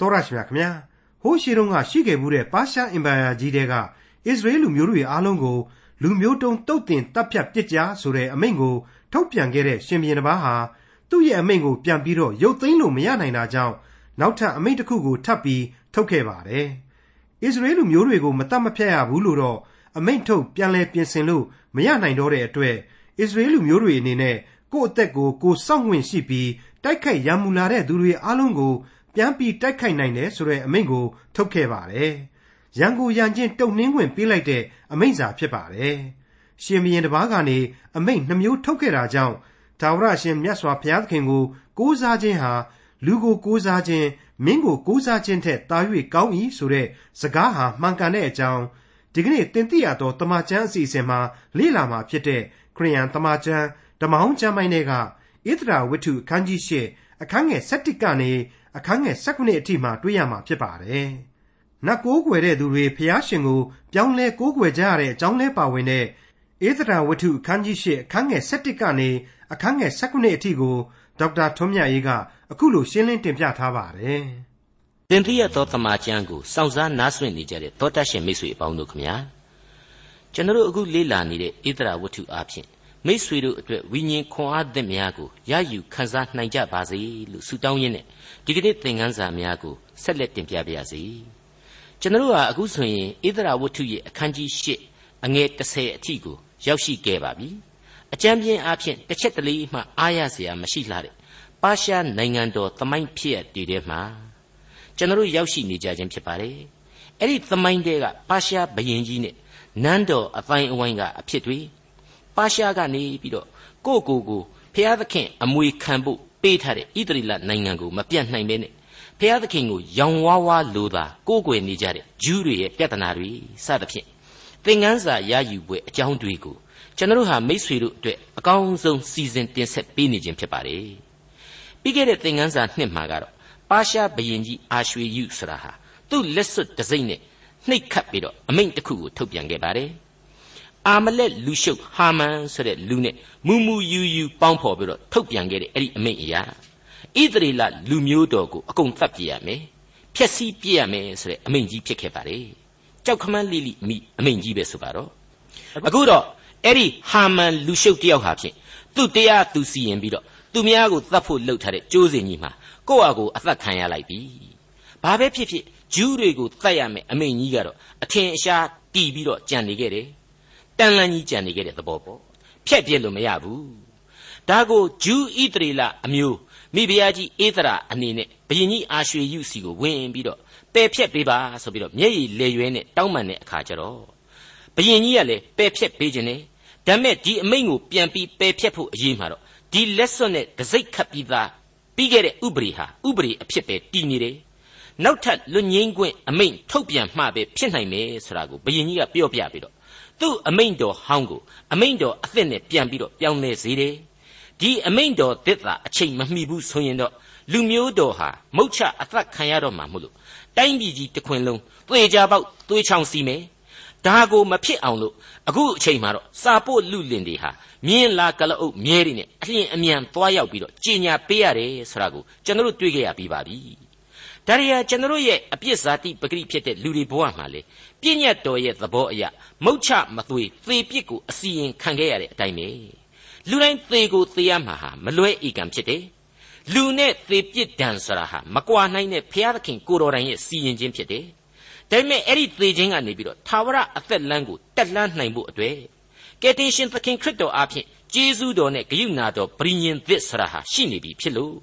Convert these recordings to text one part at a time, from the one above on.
တော်ရရှိမြခင်ဗျာဟိုးရှိတုန်းကရှိခဲ့မှုတဲ့ပါရှားအင်ပါယာကြီးတဲ့ကအစ္စရေးလူမျိုးတွေအားလုံးကိုလူမျိုးတုံးတုတ်တင်တပ်ဖြတ်ပစ်ကြဆိုတဲ့အမိန့်ကိုထုတ်ပြန်ခဲ့တဲ့ရှင်ဘီရင်တစ်ပါးဟာသူ့ရဲ့အမိန့်ကိုပြန်ပြီးတော့ရုပ်သိမ်းလို့မရနိုင်တာကြောင့်နောက်ထပ်အမိန့်တစ်ခုကိုထပ်ပြီးထုတ်ခဲ့ပါတယ်အစ္စရေးလူမျိုးတွေကိုမတတ်မဖြတ်ရဘူးလို့တော့အမိန့်ထုတ်ပြန်လဲပြင်ဆင်လို့မရနိုင်တော့တဲ့အတွက်အစ္စရေးလူမျိုးတွေအနေနဲ့ကိုယ့်အသက်ကိုကိုယ်စောင့်ဝင်ရှိပြီးတိုက်ခိုက်ရန်မူလာတဲ့သူတွေအားလုံးကို ပြန်ပြီးတိုက်ခိုက်နိုင်တယ်ဆိုတဲ့အမိန့်ကို ထုတ်ခဲ့ပါတယ်။ရန်ကိုရန်ချင်းတုံနှင်းခွင့်ပေးလိုက်တဲ့အမိန့်စာဖြစ်ပါတယ်။ရှင်ဘီရင်တစ်ပါးကနေအမိန့်နှမျိုးထုတ်ခဲ့တာကြောင့်ဒါဝရရှင်မြတ်စွာဘုရားသခင်ကိုကိုးစားခြင်းဟာလူကိုကိုးစားခြင်းမင်းကိုကိုးစားခြင်းထက်တာ၍ကောင်း၏ဆိုတဲ့စကားဟာမှန်ကန်တဲ့အကြောင်းဒီကနေ့တင်ပြရသောတမန်ကျမ်းအစီအစဉ်မှာလေ့လာမှာဖြစ်တဲ့ခရိယန်တမန်ကျမ်းဓမ္မဟောင်းကျမ်းပိုင်းတွေကဣသရာဝတ္ထုအခန်းကြီး၈အခန်းငယ်7ကနေ အခန်းငယ်19အထိမှတွေ့ရမှာဖြစ်ပါတယ်။နတ်ကိုးကွယ်တဲ့သူတွေဖျားရှင်ကိုပြောင်းလဲကိုးကွယ်ကြရတဲ့အကြောင်းလဲပါဝင်တဲ့ဧသရာဝတ္ထုအခန်းကြီး၈အခန်းငယ်7ကနေအခန်းငယ်19အထိကိုဒေါက်တာထွန်းမြတ်ရေးကအခုလိုရှင်းလင်းတင်ပြထားပါတယ်။သင်သိရသောတမန်ကျမ်းကိုစောင့်စားနားဆွင့်နေကြတဲ့သောတရှင်မိတ်ဆွေအပေါင်းတို့ခမညာကျွန်တော်အခုလေ့လာနေတဲ့ဧသရာဝတ္ထုအားဖြင့် မိษွေတို့အတွက်ဝိညာဉ်ခွန်အားသစ်များကိုရယူခန်းစားနိုင်ကြပါစေလို့ဆုတောင်းရင်းနဲ့ဒီကနေ့သင်ခန်းစာများကိုဆက်လက်တင်ပြပါရစေကျွန်တော်ဟာအခုဆိုရင်ဣသရာဝတ္ထုရဲ့အခန်းကြီး၈အငယ်30အထိကိုရောက်ရှိခဲ့ပါပြီအကျမ်းပြင်းအားဖြင့်တစ်ချက်တလေမှအားရစရာမရှိလှတဲ့ပါရှားနိုင်ငံတော်သမိုင်းဖြစ်ရတည်တဲ့မှာကျွန်တော်ရောက်ရှိနေကြခြင်းဖြစ်ပါတယ်အဲ့ဒီသမိုင်းတဲကပါရှားဘရင်ကြီးနဲ့နန်းတော်အတိုင်းအဝိုင်းကအဖြစ်တွေ ပါရှားကနေပြီးတော့ကိုကိုကိုဖျားသခင်အမွေခံဖို့ပေးထားတဲ့ဣသရေလနိုင်ငံကိုမပြတ်နိုင်ပဲနဲ့ဖျားသခင်ကိုရောင်ဝါးဝါလိုသာကိုးကွယ်နေကြတဲ့ဂျူးတွေရဲ့ပြဿနာတွေစသဖြင့်သင်ခန်းစာရယူပွဲအကြောင်းတွေကိုကျွန်တော်ဟာမိษွေတို့အတွက်အကောင်းဆုံးစီစဉ်တင်ဆက်ပေးနေခြင်းဖြစ်ပါတယ်ပြီးခဲ့တဲ့သင်ခန်းစာနှစ်မှာကတော့ပါရှားဘရင်ကြီးအာရွှေယုဆိုတာဟာသူ့လက်စွပ်တစိမ့်နဲ့နှိပ်ခတ်ပြီးတော့အမိန့်တစ်ခုကိုထုတ်ပြန်ခဲ့ပါတယ် အာမလက်လူရှုပ်ဟာမန်ဆိုတဲ့လူနဲ့မူမူယူယူပေါင်းဖော်ပြီးတော့ထုတ်ပြန်ခဲ့တဲ့အဲ့ဒီအမိန့်အရာဣသရေလလူမျိုးတော်ကိုအကုန်သတ်ပြရမယ်ဖျက်ဆီးပြရမယ်ဆိုတဲ့အမိန့်ကြီးဖြစ်ခဲ့ပါတယ်ကြောက်ခမန်းလိလိမိအမိန့်ကြီးပဲဆိုပါတော့အခုတော့အဲ့ဒီဟာမန်လူရှုပ်တယောက်ဟာဖြင့်သူ့တရားသူစီရင်ပြီးတော့သူများကိုသတ်ဖို့လှုပ်ထားတဲ့ကြိုးစင်ကြီးမှာကိုယ့်အကိုအသက်ခံရလိုက်ပြီဘာပဲဖြစ်ဖြစ်ဂျူးတွေကိုတတ်ရမယ်အမိန့်ကြီးကတော့အထင်အရှားတီးပြီးတော့ကြံနေခဲ့တယ် တန်လန်းကြီးကြံနေခဲ့တဲ့သဘောပေါ့ဖြက်ပြစ်လို့မရဘူးဒါကိုဂျူးဣသရေလအမျိုးမိဖုရားကြီးဧသရာအနေနဲ့ဘုရင်ကြီးအာရွှေယုစီကိုဝင်ပြီးတော့ပယ်ဖြက်ပေးပါဆိုပြီးတော့မျက်ရည်လေရွဲနဲ့တောင်းပန်တဲ့အခါကျတော့ဘုရင်ကြီးကလည်းပယ်ဖြက်ပေးခြင်းနဲ့ဒါမဲ့ဒီအမိန့်ကိုပြန်ပြီးပယ်ဖြက်ဖို့အရေးမှာတော့ဒီလက်စွပ်နဲ့ဒစိတ်ခတ်ပြီးသားပြီးခဲ့တဲ့ဥပဒေဟာဥပဒေအဖြစ်ပဲတည်နေတယ်နောက်ထပ်လွတ်ငင်းခွင့်အမိန့်ထုတ်ပြန်မှပဲဖြစ်နိုင်မယ်ဆိုတာကိုဘုရင်ကြီးကပြောပြပြီးတော့ သူ့အမိန့်တော်ဟောင်းကိုအမိန့်တော်အသစ်နဲ့ပြန်ပြီးတော့ပြောင်းလဲစေတယ်ဒီအမိန့်တော်သစ်သာအချိန်မမှီဘူးဆိုရင်တော့လူမျိုးတော်ဟာမုတ်ချအသက်ခံရတော့မှာမို့လို့တိုင်းပြည်ကြီးတစ်ခွင်လုံးသွေကြပေါက်သွေးချောင်းစီမယ်ဒါကိုမဖြစ်အောင်လို့အခုအချိန်မှာတော့စာပို့လူလင်တွေဟာမြင်းလာကလအုပ်မြဲတွေနဲ့အလျင်အမြန်သွားရောက်ပြီးတော့ကြင်ညာပေးရတယ်ဆိုတာကိုကျွန်တော်တို့တွေ့ကြရပြီးပါပြီ ဒါရီယာကျွန်တော်ရဲ့အပြစ်ဇာတိပဂရိဖြစ်တဲ့လူတွေဘဝမှာလေပြည့်ညတ်တော်ရဲ့သဘောအရမုတ်ချမသွေသေပြစ်ကိုအစီရင်ခံခဲ့ရတဲ့အတိုင်းပဲလူတိုင်းသေကိုသေရမှာဟာမလွဲဧကံဖြစ်တယ်လူနဲ့သေပြစ်ဒဏ်ဆိုတာဟာမကွာနိုင်တဲ့ဘုရားသခင်ကိုတော်တိုင်ရဲ့စီရင်ခြင်းဖြစ်တယ်ဒါပေမဲ့အဲ့ဒီသေခြင်းကနေပြီးတော့သာဝရအသက်လမ်းကိုတက်လှမ်းနိုင်ဖို့အတွက်ကယ်တင်ရှင်သခင်ခရစ်တော်အားဖြင့်ဂျေဇုတော်နဲ့ဂရုဏာတော်ပရိညင်သစ်ဆရာဟာရှိနေပြီဖြစ်လို့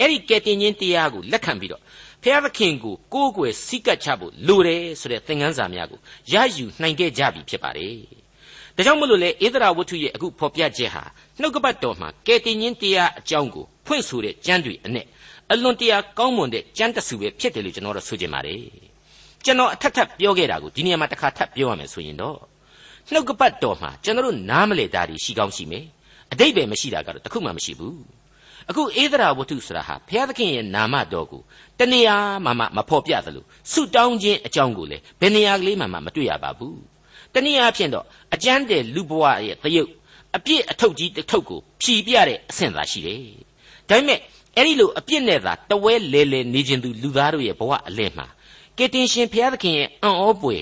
အဲ့ဒီကယ်တင်ခြင်းတရားကိုလက်ခံပြီးတော့ ဖျားသခင်ကိုကိုးကွယ်စိတ်ကပ်ချဖို့လိုတယ်ဆိုတဲ့သင်ခန်းစာများကိုရယူနိုင်ခဲ့ကြပြီဖြစ်ပါတယ်။ဒါကြောင့်မလို့လေဧဒရာဝတ္ထုရဲ့အခုဖော်ပြချက်ဟာနှုတ်ကပတ်တော်မှာကယ်တင်ခြင်းတရားအကြောင်းကိုဖွင့်ဆိုတဲ့ကျမ်းတွေအနဲ့အလွန်တရာကောင်းမွန်တဲ့ကျမ်းတစုပဲဖြစ်တယ်လို့ကျွန်တော်တို့ဆိုချင်ပါတယ်။ကျွန်တော်အထက်ထပ်ပြောခဲ့တာကိုဒီနေရာမှာတစ်ခါထပ်ပြောရမယ်ဆိုရင်တော့နှုတ်ကပတ်တော်မှာကျွန်တော်တို့နားမလည်တာတွေရှိကောင်းရှိမယ်။အတိတ်ပဲမရှိတာကတော့တခုမှမရှိဘူး။ အခုဧဒရာဝတ္ထုဆိုတာဟာဘုရားသခင်ရဲ့နာမတော်ကိုတနေရာမှမဖော်ပြသလိုဆုတောင်းခြင်းအကြောင်းကိုလည်းဘယ်နေရာကလေးမှမတွေ့ရပါဘူးတနည်းအားဖြင့်တော့အကျမ်းတဲ့လူဘဝရဲ့သရုပ်အပြည့်အထုပ်ကြီးတစ်ထုပ်ကိုဖြီးပြတဲ့အဆင့်သာရှိတယ်ဒါပေမဲ့အဲ့ဒီလိုအပြစ်နဲ့သာတဝဲလဲလဲနေခြင်းသူလူသားတို့ရဲ့ဘဝအလယ်မှာကတင်ရှင်ဘုရားသခင်ရဲ့အံ့ဩပွေ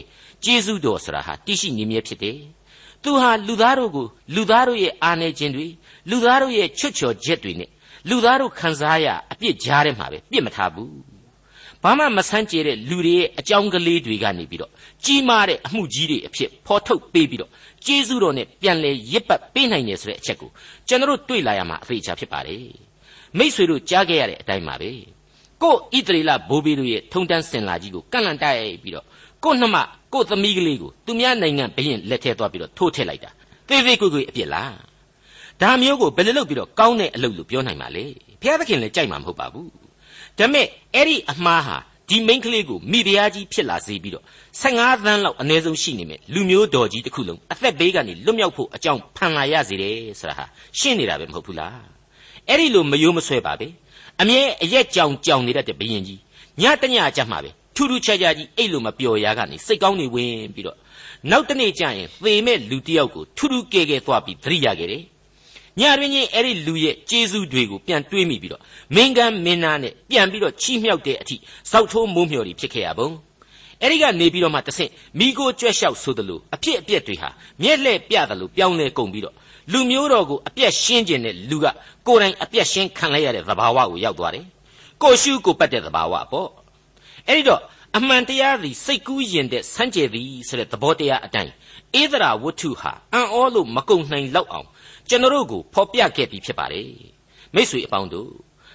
ကျေးဇူးတော်ဆိုတာဟာတရှိနေမြဲဖြစ်တယ်။သူဟာလူသားတို့ကိုလူသားတို့ရဲ့အာနေခြင်းတွေလူသားတို့ရဲ့ချွတ်ချော်ချက်တွေနဲ့ လူသားတို့ခံစားရအပြစ်ကြားထဲမှာပဲပြစ်မထားဘူး။ဘာမှမဆန်းကျဲတဲ့လူတွေရဲ့အကြောင်းကလေးတွေကနေပြီးတော့ကြီးမားတဲ့အမှုကြီးတွေအဖြစ်ဖော်ထုတ်ပေးပြီးတော့ကျေးဇူးတော်နဲ့ပြန်လဲရစ်ပတ်ပေးနိုင်တယ်ဆိုတဲ့အချက်ကိုကျွန်တော်တို့တွေ့လာရမှာအသေးချာဖြစ်ပါတယ်။မိษွေတို့ကြားခဲ့ရတဲ့အတိုင်းပါပဲ။ကိုဣတရီလဘိုးဘေးတို့ရဲ့ထုံတန်းစင်လာကြီးကိုကန့်လန့်တိုက်ပြီးတော့ကိုနှမကိုသမီးကလေးကိုသူများနိုင်ငံဘရင်လက်ထဲသွားပြီးတော့ထိုးထည့်လိုက်တာသေးသေးကိုကိုအပြစ်လား ဒါမျိုးကိုဘယ်လိုလုပ်ပြီးတော့ကောင်းတဲ့အလုပ်လို့ပြောနိုင်မှာလဲဘုရားသခင်လည်းကြိုက်မှာမဟုတ်ပါဘူးဒါပေမဲ့အဲ့ဒီအမှားဟာဒီမိန်းကလေးကိုမိဖုရားကြီးဖြစ်လာစေပြီးတော့15သန်းလောက်အနည်းဆုံးရှိနေမယ်လူမျိုးတော်ကြီးတစ်ခုလုံးအသက်ဘေးကနေလွတ်မြောက်ဖို့အကြောင်းဖန်လာရစေတယ်ဆိုတာဟာရှင်းနေတာပဲမဟုတ်ဘူးလားအဲ့ဒီလိုမယိုးမဆွဲပါပဲအမြဲအရက်ကြောင်ကြောင်နေတတ်တဲ့ဘယင်ကြီးညတညကြမှာပဲထူးထူးခြားခြားကြီးအဲ့လိုမပျော်ရာကနေစိတ်ကောင်းနေဝင်ပြီးတော့နောက်တနေ့ကျရင်သေမဲ့လူတစ်ယောက်ကိုထူးထူးကဲကဲသွားပြီးသတိရခဲ့တယ် ညတွင်ချင်းအဲ့ဒီလူရဲ့ကျေးဇူးတွေကိုပြန်တွေးမိပြီးတော့မင်းကန်းမင်းသားနဲ့ပြန်ပြီးတော့ချီးမြှောက်တဲ့အထိဇောက်ထိုးမိုးမျှော်တွေဖြစ်ခဲ့ရပုံအဲ့ဒီကနေပြီးတော့မှတဆင့်မိကိုကြွက်လျှောက်ဆိုသလိုအဖြစ်အပျက်တွေဟာမျက်လှည့်ပြသလိုပြောင်းလဲကုန်ပြီးတော့လူမျိုးတော်ကိုအပြက်ရှင်းခြင်းနဲ့လူကကိုယ်တိုင်အပြက်ရှင်းခံလိုက်ရတဲ့သဘာဝကိုရောက်သွားတယ်ကိုရှုကိုပတ်တဲ့သဘာဝပေါ့အဲ့ဒီတော့အမှန်တရားသည်စိတ်ကူးရင်တဲ့စမ်းကြယ်သည်ဆိုတဲ့သဘောတရားအတိုင်း ဧဒရာဝတ္ထုဟာအံ့ဩလို့မကုံနိုင်လောက်အောင်ကျွန်တော်တို့ကိုဖော်ပြခဲ့ပြီးဖြစ်ပါတယ်မိษွေအပေါင်းတို့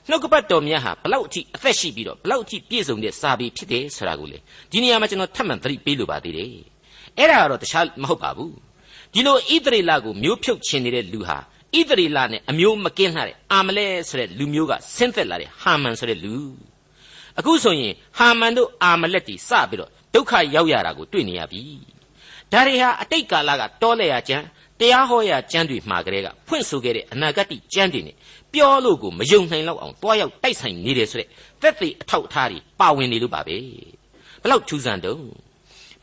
နှုတ်ကပတ်တော်များဟာဘလောက်အထိအသက်ရှိပြီးတော့ဘလောက်အထိပြည့်စုံတဲ့စာပေဖြစ်တယ်ဆိုတာကိုလေဒီနေရာမှာကျွန်တော်ထပ်မံသတိပေးလိုပါသေးတယ်အဲ့ဒါကတော့တခြားမဟုတ်ပါဘူးဒီလိုဣသရေလကိုမျိုးဖြုတ်ခြင်းနေတဲ့လူဟာဣသရေလနဲ့အမျိုးမကင်းလှတဲ့အာမလဲဆိုတဲ့လူမျိုးကဆင်းသက်လာတဲ့ဟာမန်ဆိုတဲ့လူအခုဆိုရင်ဟာမန်တို့အာမလက်တီစပြီးတော့ဒုက္ခရောက်ရတာကိုတွေ့နေရပြီ ဒါတွေဟာအတိတ်ကာလကတောလဲရကျမ်းတရားဟောရာကျမ်းတွေမှာကလေးကဖွင့်ဆိုခဲ့တဲ့အနာဂတ်ကျမ်းတွေနဲ့ပြောလို့ကိုမယုံနိုင်လောက်အောင်တွားရောက်တိုက်ဆိုင်နေတယ်ဆိုတဲ့သက်သေအထောက်အထားတွေပါဝင်နေလို့ပါပဲဘလောက်ထူးဆန်းတော့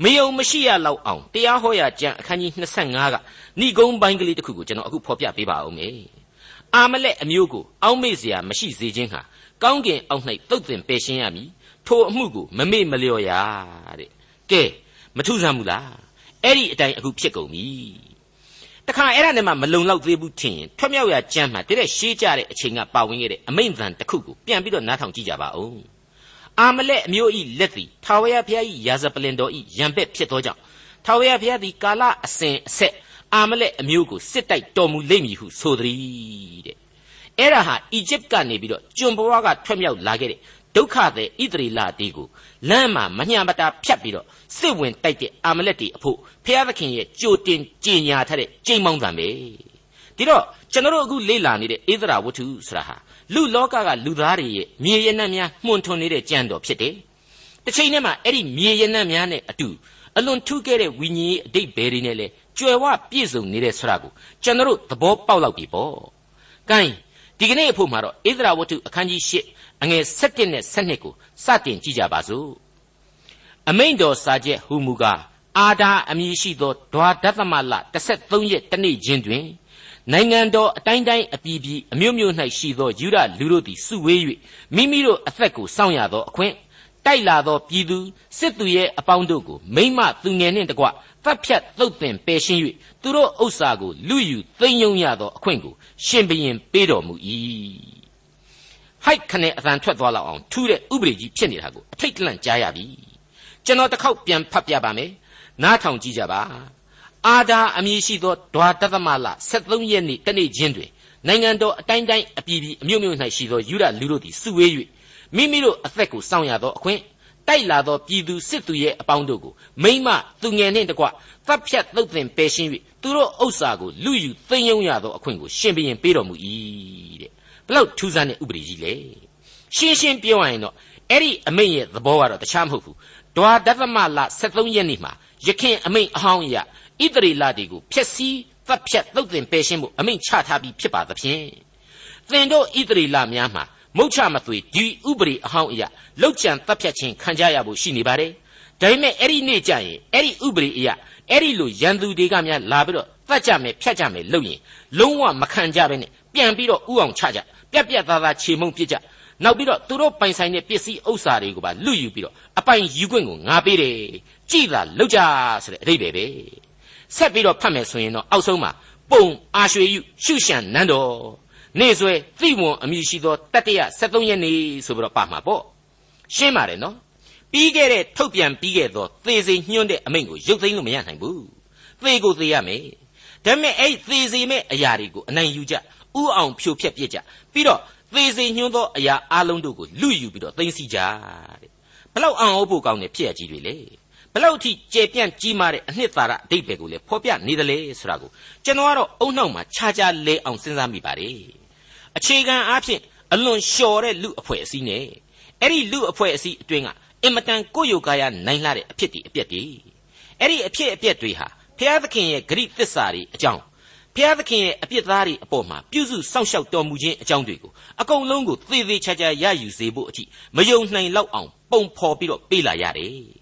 မယုံမရှိရလောက်အောင်တရားဟောရာကျမ်းအခန်းကြီး25ကဏိဂုံးပိုင်းကလေးတစ်ခုကိုကျွန်တော်အခုဖော်ပြပေးပါဦးမယ်အာမလက်အမျိုးကိုအောက်မေ့เสียမရှိစေခြင်းဟာကောင်းကင်အောက်၌တုတ်တင်ပယ်ရှင်းရမည်ထိုအမှုကိုမမေ့မလျော့ရတဲ့ကဲမထူးဆန်းဘူးလား အဲ့ဒီအတိုင်းအခုဖြစ်ကုန်ပြီတခါအဲ့ဒါနဲ့မှမလုံလောက်သေးဘူးထင်ရင်ထွက်မြောက်ရကြမ်းမှာတတဲ့ရှေးကြတဲ့အချိန်ကပါဝင်ခဲ့တဲ့အမိန့်သံတစ်ခုကိုပြန်ပြီးတော့နားထောင်ကြည့်ကြပါဦးအာမလက်အမျိုးဤလက်သည်ထာဝရဘုရားဤရာဇပလင်တော်ဤရံပက်ဖြစ်သောကြောင့်ထာဝရဘုရားသည်ကာလအစဉ်အဆက်အာမလက်အမျိုးကိုစစ်တိုက်တော်မူလိမ့်မည်ဟုဆိုသည်တဲ့အဲ့ဒါဟာအီဂျစ်ကနေပြီးတော့ကျွန်ဘဝကထွက်မြောက်လာခဲ့တဲ့ ဒုက္ခသည်ဣသရေလတေးကိုလမ်းမှာမညှမတာဖြတ်ပြီးတော့စစ်ဝင်တိုက်တဲ့အာမလက်တီအဖို့ဖျားသခင်ရဲ့ကြိုတင်ကြင်ညာထားတဲ့ကြိမ်မောင်းတံပဲဒီတော့ကျွန်တော်တို့အခုလေ့လာနေတဲ့ဣသရာဝတ္ထုဆိုတာဟာလူလောကကလူသားတွေရဲ့မြေရနံ့များမှုန်ထွန်နေတဲ့ကြံတော်ဖြစ်တယ်တစ်ချိန်တည်းမှာအဲ့ဒီမြေရနံ့များနဲ့အတူအလွန်ထူးခဲ့တဲ့ဝိညာဉ်ရေးအတိတ်ဘယ်တွေနဲ့လဲကြွယ်ဝပြည့်စုံနေတဲ့ဆိုတာကိုကျွန်တော်တို့သဘောပေါက်လောက်ပြီပေါ့။ကဲ ဒီကနေ့အဖို့မှာတော့ဣသရာဝတ္ထုအခန်းကြီး၈အငယ်7နဲ့7ကိုစတင်ကြည့်ကြပါစို့အမိန်တော်စာချက်ဟူမူကားအာဒါအမည်ရှိသောဒွါဒသမလ13ရက်တနေ့ချင်းတွင်နိုင်ငံတော်အတိုင်းတိုင်းအပြည်ပြည်အမျိုးမျိုး၌ရှိသောယူဒလူတို့သည်စုဝေး၍မိမိတို့အသက်ကိုစောင့်ရသောအခွင့် တိုက်လာသောပြည်သူစစ်သူရဲ့အပေါင်းတို့ကိုမိမသူငယ်နှင့်တကွတပ်ဖြတ်သုတ်ပင်ပယ်ရှင်း၍သူတို့ဥစ္စာကိုလူယူသိမ်းယုံရသောအခွင့်ကိုရှင်ဘရင်ပေးတော်မူ၏ဟိုက်ခနဲ့အသံထွက်သွားလောက်အောင်ထူးတဲ့ဥပဒေကြီးဖြစ်နေတာကိုအထိတ်တလန့်ကြားရပြီကျွန်တော်တစ်ခေါက်ပြန်ဖတ်ပြပါမယ်နားထောင်ကြည့်ကြပါအာဒါအမည်ရှိသောဒွါတသမလ73ရက်နေ့တနေ့ချင်းတွင်နိုင်ငံတော်အတိုင်းတိုင်းအပြည်ပြည်အမျိုးမျိုး၌ရှိသောယူဒလူတို့သည်စုဝေး၍ မိမိတို့အသက်ကိုစောင့်ရသောအခွင့်တိုက်လာသောပြည်သူစစ်သူရဲ့အပေါင်းတို့ကိုမိမ့်မသူငယ်နှင့်တကွတပ်ဖြတ်သုတ်သင်ပယ်ရှင်း၍သူတို့ဥစ္စာကိုလူယူသိမ်းယုံရသောအခွင့်ကိုရှင်ဘုရင်ပေးတော်မူ၏တဲ့ဘလောက်ထူးဆန်းတဲ့ဥပဒေကြီးလေရှင်းရှင်းပြောရရင်တော့အဲ့ဒီအမိန့်ရဲ့သဘောကတော့တခြားမဟုတ်ဘူးဒွါဒသမလ73ရက်နေ့မှာယခင်အမိန့်အဟောင်းအရာဣသရေလတွေကိုဖျက်ဆီးတပ်ဖြတ်သုတ်သင်ပယ်ရှင်းဖို့အမိန့်ချထားပြီးဖြစ်ပါသဖြင့်သင်တို့ဣသရေလများမှာ မုတ်ချမသွေဒီဥပဒေအဟောင်းအရာလောက်ကြံတပ်ဖြတ်ခြင်းခံကြရဖို့ရှိနေပါတယ်ဒါပေမဲ့အဲ့ဒီနေ့ကျရင်အဲ့ဒီဥပဒေအရာအဲ့ဒီလိုရန်သူတွေကများလာပြီးတော့တတ်ကြမယ်ဖြတ်ကြမယ်လုပ်ရင်လုံးဝမခံကြဘဲနဲ့ပြန်ပြီးတော့ဥအောင်ချကြပြက်ပြက်သားသားခြေမုံပြစ်ကြနောက်ပြီးတော့သူတို့ပိုင်ဆိုင်တဲ့ပစ္စည်းဥစ္စာတွေကိုပါလွတ်ယူပြီးတော့အပိုင်ယူခွင့်ကိုငါပေးတယ်ကြည်သာလောက်ကြဆိုတဲ့အဓိပ္ပာယ်ပဲဆက်ပြီးတော့ဖတ်မယ်ဆိုရင်တော့အောက်ဆုံးမှာပုံအာရွှေယုရှုရှံနန်းတော် နေဆွဲသိဝန်အမည်ရှိသောတတ္တရ73ရက်နေ့ဆိုပြီးတော့ပါမှာပေါ့ရှင်းပါတယ်နော်ပြီးခဲ့တဲ့ထုတ်ပြန်ပြီးခဲ့သောသေစေညွှန်းတဲ့အမိန့်ကိုရုပ်သိမ်းလို့မရနိုင်ဘူးသေကိုသေရမယ်ဒါပေမဲ့အဲ့သေစေမဲ့အရာတွေကိုအနိုင်ယူကြဥအောင်ဖြိုဖျက်ပြစ်ကြပြီးတော့သေစေညွှန်းသောအရာအလုံးတို့ကိုလူယူပြီးတော့သိမ်းဆီးကြတဲ့ဘလောက်အံ့ဩဖို့ကောင်းတဲ့ဖြစ်ရကြီးတွေလေဘလောက်အထိကျေပြန့်ကြီးမားတဲ့အနှစ်သာရအတိတ်ပဲကိုလေဖော်ပြနေတယ်လေဆိုတာကိုကျွန်တော်ကတော့အုံနှောက်မှာခြားခြားလဲအောင်စဉ်းစားမိပါတယ် အခြေခံအားဖြင့်အလွန်လျှော်တဲ့လူအဖွဲ့အစည်းနဲ့အဲ့ဒီလူအဖွဲ့အစည်းအတွင်းကအင်မတန်ကိုယ့်ယုကာယနိုင်လာတဲ့အဖြစ်တွေအပျက်တွေအဲ့ဒီအဖြစ်အပျက်တွေဟာဘုရားသခင်ရဲ့ဂရိသစ္စာတွေအကြောင်းဘုရားသခင်ရဲ့အပြစ်သားတွေအပေါ်မှာပြုစုစောင့်ရှောက်တော်မူခြင်းအကြောင်းတွေကိုအကုန်လုံးကိုသေသေးချာချာရယူစေဖို့အထိမယုံနိုင်လောက်အောင်ပုံဖော်ပြီးတော့ပေးလာရတယ်။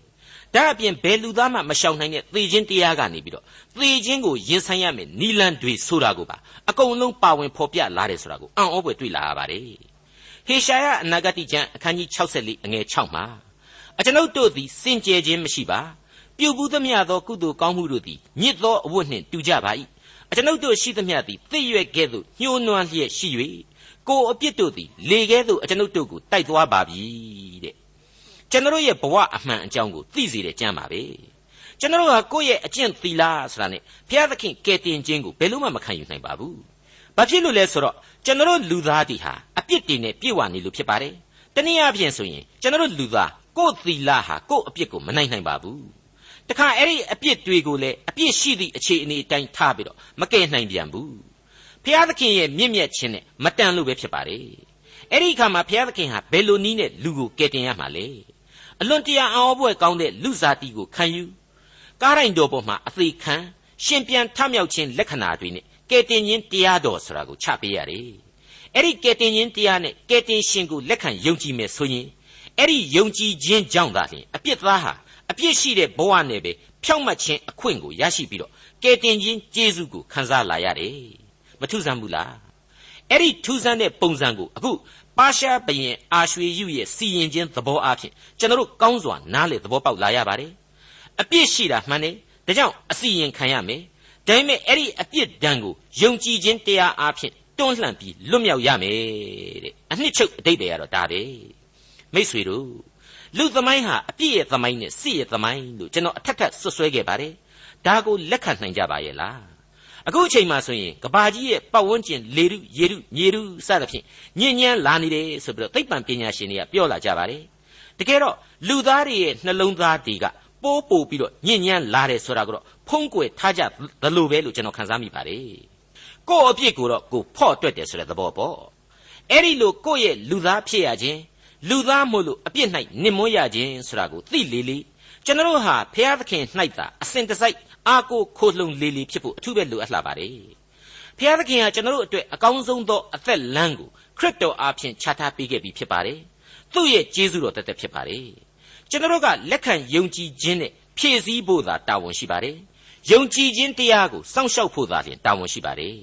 ဒါအပြင်ဘယ်လူသားမှမရှောင်နိုင်တဲ့သေခြင်းတရားကနေပြီးတော့သေခြင်းကိုရင်ဆိုင်ရမယ်နီလန်တွေဆိုတာကိုပါအကုန်လုံးပါဝင်ဖော်ပြလာတယ်ဆိုတာကိုအံ့ဩဖွယ်တွေ့လာရပါတယ်။ဟေရှာယအနာဂတိကျမ်းအခန်းကြီး64အငယ်6မှာအကျွန်ုပ်တို့သည်စင်ကြယ်ခြင်းမရှိပါပြုဘူးသမျှသောကုသိုလ်ကောင်းမှုတို့သည်ညစ်သောအဝတ်နှင့်တူကြပါ၏အကျွန်ုပ်တို့ရှိသမျှသည်သိရွက်ကဲ့သို့ညှိုးနွမ်းလျက်ရှိ၍ကိုအပြစ်တို့သည်လေကဲ့သို့အကျွန်ုပ်တို့ကိုတိုက်သွားပါပြီတဲ့ ကျွန်တော်ရဲ့ဘဝအမှန်အကြောင်းကိုသိစေတဲ့ကြမ်းပါပဲကျွန်တော်ဟာကိုယ့်ရဲ့အကျင့်သီလဆိုတာနဲ့ဘုရားသခင်ကယ်တင်ခြင်းကိုဘယ်လို့မှမခံယူနိုင်ပါဘူးဘာဖြစ်လို့လဲဆိုတော့ကျွန်တော်လူသားတွေဟာအပြစ်တွေနဲ့ပြည့်ဝနေလို့ဖြစ်ပါတယ်တနည်းအားဖြင့်ဆိုရင်ကျွန်တော်လူသားကိုယ်သီလဟာကိုယ့်အပြစ်ကိုမနိုင်နိုင်ပါဘူးတခါအဲ့ဒီအပြစ်တွေကိုလည်းအပြစ်ရှိသည့်အခြေအနေအတိုင်းထားပြီးတော့မကယ်နိုင်ပြန်ဘူးဖျားသခင်ရဲ့မြင့်မြတ်ခြင်းနဲ့မတန်လို့ပဲဖြစ်ပါတယ်အဲ့ဒီအခါမှာဖျားသခင်ဟာဘယ်လိုနည်းနဲ့လူကိုကယ်တင်ရမှာလဲ အလွန်တရာအံ့ဩဖွယ်ကောင်းတဲ့လူစားတီကိုခံယူကားတိုင်းတော်ပေါ်မှာအသေးခံရှင်ပြန်ထမြောက်ခြင်းလက္ခဏာတွေနဲ့ကယ်တင်ခြင်းတရားတော်ဆိုတာကိုချပေးရတယ်အဲ့ဒီကယ်တင်ခြင်းတရားနဲ့ကယ်တင်ရှင်ကိုလက်ခံယုံကြည်မယ်ဆိုရင်အဲ့ဒီယုံကြည်ခြင်းကြောင့်သာလျှင်အပြစ်သားဟာအပြစ်ရှိတဲ့ဘဝနဲ့ပဲဖြောင့်မတ်ခြင်းအခွင့်ကိုရရှိပြီးတော့ကယ်တင်ခြင်းကျေးဇူးကိုခံစားလာရတယ်မထူးဆန်းဘူးလား အဲ့ဒီထူးဆန်းတဲ့ပုံစံကိုအခုပါရှားဘရင်အာရွှေယုရဲ့စီရင်ခြင်းသဘောအဖြစ်ကျွန်တော်တို့ကောင်းစွာနားလေသဘောပေါက်လာရပါတယ်အပြစ်ရှိတာမှန်တယ်ဒါကြောင့်အစီရင်ခံရမယ်ဒါပေမဲ့အဲ့ဒီအပြစ်ဒဏ်ကိုယုံကြည်ခြင်းတရားအဖြစ်တွန်းလှန်ပြီးလွတ်မြောက်ရမယ်တဲ့အနှစ်ချုပ်အတိတ်တွေကတော့ဒါပဲမိษွေတို့လူသမိုင်းဟာအပြည့်ရဲ့သမိုင်းနဲ့စစ်ရဲ့သမိုင်းလို့ကျွန်တော်အထက်ထပ်ဆွဆွဲခဲ့ပါတယ်ဒါကိုလက်ခံနိုင်ကြပါရဲ့လား အခုအချိန်မှဆိုရင်ကဘာကြီးရဲ့ပတ်ဝန်းကျင်လေရုရေရုမြေရုစသဖြင့်ညဉ့်ညမ်းလာနေတယ်ဆိုပြီးတော့သိပ္ပံပညာရှင်တွေကပြောလာကြပါတယ်တကယ်တော့လူသားတွေရဲ့နှလုံးသားတွေကပိုးပို့ပြီးတော့ညဉ့်ညမ်းလာတယ်ဆိုတာကတော့ဖုံးကွယ်ထားကြသလိုပဲလို့ကျွန်တော်ခန်းစားမိပါတယ်ကိုယ့်အပြစ်ကိုတော့ကိုဖော့တွက်တယ်ဆိုတဲ့သဘောပေါ့အဲ့ဒီလိုကိုယ့်ရဲ့လူသားဖြစ်ရခြင်းလူသားမို့လို့အပြစ်၌နစ်မွန်းရခြင်းဆိုတာကိုသိလေလေကျွန်တော်ဟာဖျားသခင်၌သာအစဉ်တစိုက် အာကိုခိုလှုံလေလေဖြစ်ဖို့အထူးပဲလိုအပ်လာပါတယ်ဖျားသခင်ဟာကျွန်တော်အတွက်အကောင်းဆုံးသောအသက်လမ်းကိုခရစ်တော်အားဖြင့်ချထားပေးခဲ့ပြီးဖြစ်ပါတယ်သူ့ရဲ့ကျေးဇူးတော်တသက်ဖြစ်ပါတယ်ကျွန်တော်ကလက်ခံယုံကြည်ခြင်းနဲ့ဖြည့်ဆည်းဖို့သာတာဝန်ရှိပါတယ်ယုံကြည်ခြင်းတရားကိုစောင့်ရှောက်ဖို့သာလျှင်တာဝန်ရှိပါတယ်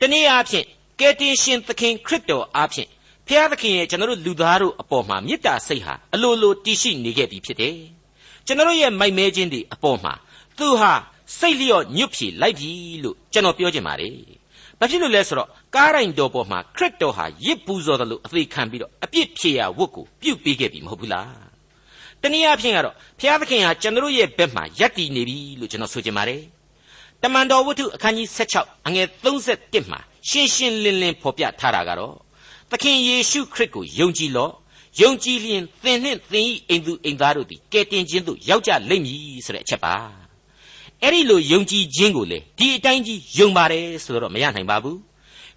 တနည်းအားဖြင့်ကယ်တင်ရှင်သခင်ခရစ်တော်အားဖြင့်ဖျားသခင်ရဲ့ကျွန်တော်တို့လူသားတို့အပေါ်မှာမေတ္တာစိတ်ဟာအလိုလိုတည်ရှိနေခဲ့ပြီဖြစ်တယ်။ကျွန်တော်တို့ရဲ့မိုက်မဲခြင်းတွေအပေါ်မှာ သူဟာစိတ်လျော့ညွတ်ဖြေလိုက်ပြီလို့ကျွန်တော်ပြောချင်ပါတယ်။ဘာဖြစ်လို့လဲဆိုတော့ကားရိုင်တော်ပေါ်မှာခရစ်တော်ဟာရစ်ပူဇော်တယ်လို့အသေးခံပြီးတော့အပြစ်ဖြေရဝတ်ကိုပြုတ်ပေးခဲ့ပြီမဟုတ်ဘူးလား။တနည်းအားဖြင့်ကတော့ဖျားသခင်ဟာကျွန်တော်ရဲ့ဘက်မှာယက်တည်နေပြီလို့ကျွန်တော်ဆိုချင်ပါတယ်။တမန်တော်ဝတ္ထုအခန်းကြီး16အငယ်31မှာရှင်းရှင်းလင်းလင်းဖော်ပြထားတာကတော့သခင်ယေရှုခရစ်ကိုယုံကြည်လော့ယုံကြည်လျင်သင်နှင့်သင်၏အိမ်သူအိမ်သားတို့သည်ကယ်တင်ခြင်းသို့ရောက်ကြလိမ့်မည်ဆိုတဲ့အချက်ပါ အဲ့ဒီလိုယုံကြည်ခြင်းကိုလေဒီအတိုင်းကြီးယုံပါတယ်ဆိုတော့မရနိုင်ပါဘူး